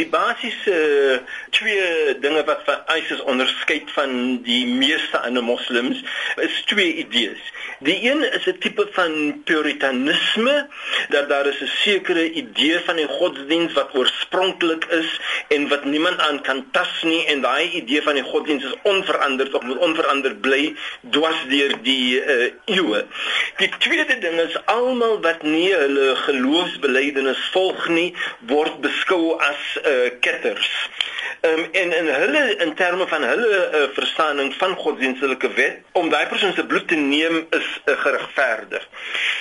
Die basiese uh, twee dinge wat van ISIS onderskei van die meeste ander moslems is twee idees. Die een is 'n tipe van puritanisme dat daar is 'n sekere idee van die godsdiens wat oorspronklik is en wat niemand aan kan tas nie en daai idee van die godsdiens is onveranderd of moet onveranderd bly dwars deur die uh, eeue. Die tweede ding is almal wat nie hulle geloofsbelijdenis volg nie word beskou as uh, ketters. Um, en in hulle in terme van hulle uh, verstaaning van godsdienstelike wet om daai persoon se bloed te neem is uh, geregverdig.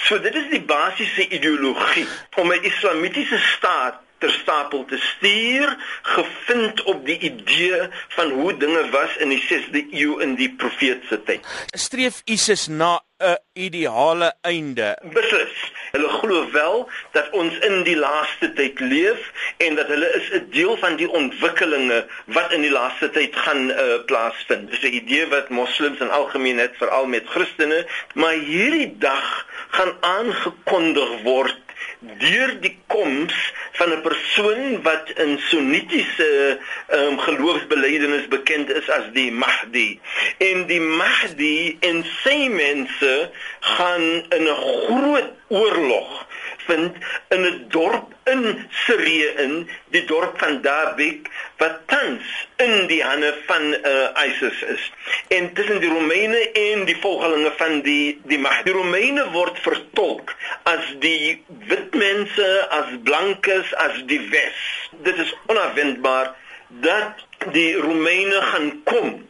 So dit is die basiese ideologie om 'n islamitiese staat ter stapel te stuur gevind op die idee van hoe dinge was in die 6de eeu in die profeet se tyd. Streef ISIS na 'n ideale einde. Beslis. Hulle glo wel dat ons in die laaste tyd leef en dat hulle is 'n deel van die ontwikkelinge wat in die laaste tyd gaan uh, plaasvind. Dis 'n idee wat moslems in algemeen het, veral met Christene, maar hierdie dag gaan aangekondig word deur die koms van 'n persoon wat in sunnitiese um, geloofsbelijdenis bekend is as die Mahdi. En die Mahdi en sy mense gaan in 'n groot oorlog vind in 'n dorp in Sirië in die dorp van Dabik wat tans in die hande van uh, ISIS is. En tussen die Romeine en die volgelinge van die die Mahdi. Die Romeine word vertolk as die wit mense, as blankes, as die wes. Dit is onverwendbaar dat die Romeine gaan kom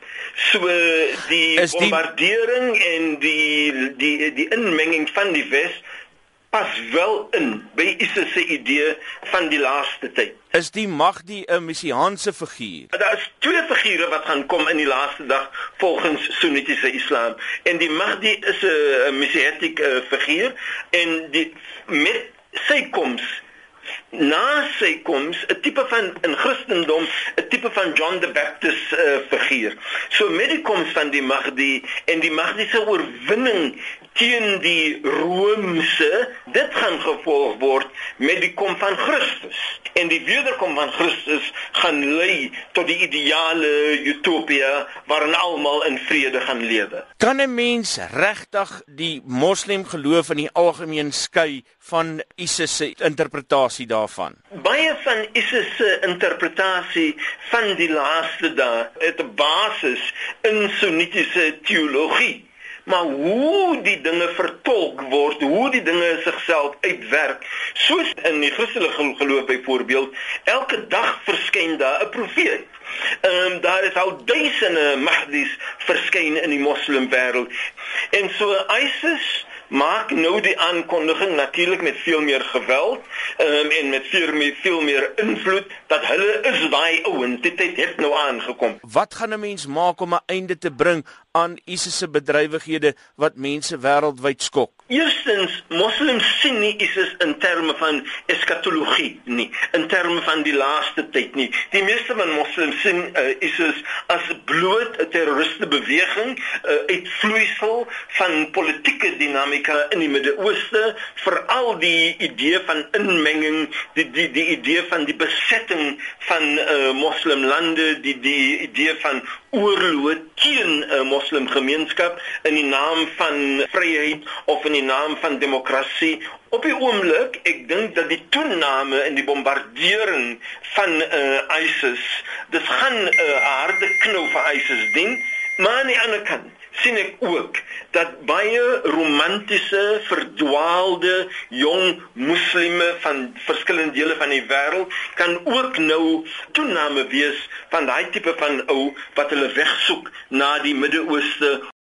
so die, die bombardering en die die die inmenging van die wes pas wel in by ISIS se idee van die laaste tyd. Is die Mahdi 'n messiaanse figuur? Daar is twee figure wat gaan kom in die laaste dag volgens Sunnitiese Islam. En die Mahdi is 'n messiatiese figuur en die met sy koms na sy koms 'n tipe van in Christendom 'n tipe van John the Baptist uh, figuur. So met die koms van die Mahdi en die Mahdi se oorwinning teen die Romeinse dit gaan gevolg word met die kom van Christus en die wederkom van Christus gaan lei tot die ideale utopia waarin almal in vrede gaan lewe. Kan 'n mens regtig die moslem geloof in die algemeen skei van ISIS se interpretasie daarvan? Baie van ISIS se interpretasie van die laaste dae het 'n basis in sunnitiese teologie maar hoe die dinge vertolk word, hoe die dinge sigself uitwerk, soos in die Christelike geloof byvoorbeeld, elke dag verskyn daar 'n profeet. Ehm um, daar is al duisende mahdis verskyn in die moslimwêreld. En so ISIS maak nou die aankondiging natuurlik met veel meer geweld um, en met veel meer veel meer invloed dat hulle is daai ouens dit het, het nou aangekom. Wat gaan 'n mens maak om 'n einde te bring aan ISIS se bedrywighede wat mense wêreldwyd skok? Eerstens, moslems sien nie ISIS in terme van eskatologie nie, in terme van die laaste tyd nie. Die meeste van moslems sien uh, ISIS as bloot 'n terroriste beweging, 'n uh, uitvloeisel van politieke dinamika in die Midde-Ooste, veral die idee van inmenging, die die die idee van die besetting van uh, moslimlande, die die idee van oorlog teen 'n uh, moslimgemeenskap in die naam van vryheid of in die naam van demokrasie. Op die oomblik, ek dink dat die toename in die bombardering van uh, ISIS, dit gaan 'n uh, harde knou vir ISIS dien, maar aan die ander kant sien ek ook dat baie romantiese verdwaalde jong moslime van verskillende dele van die wêreld kan ook nou toename wees van daai tipe van ou wat hulle wegsoek na die Midde-Ooste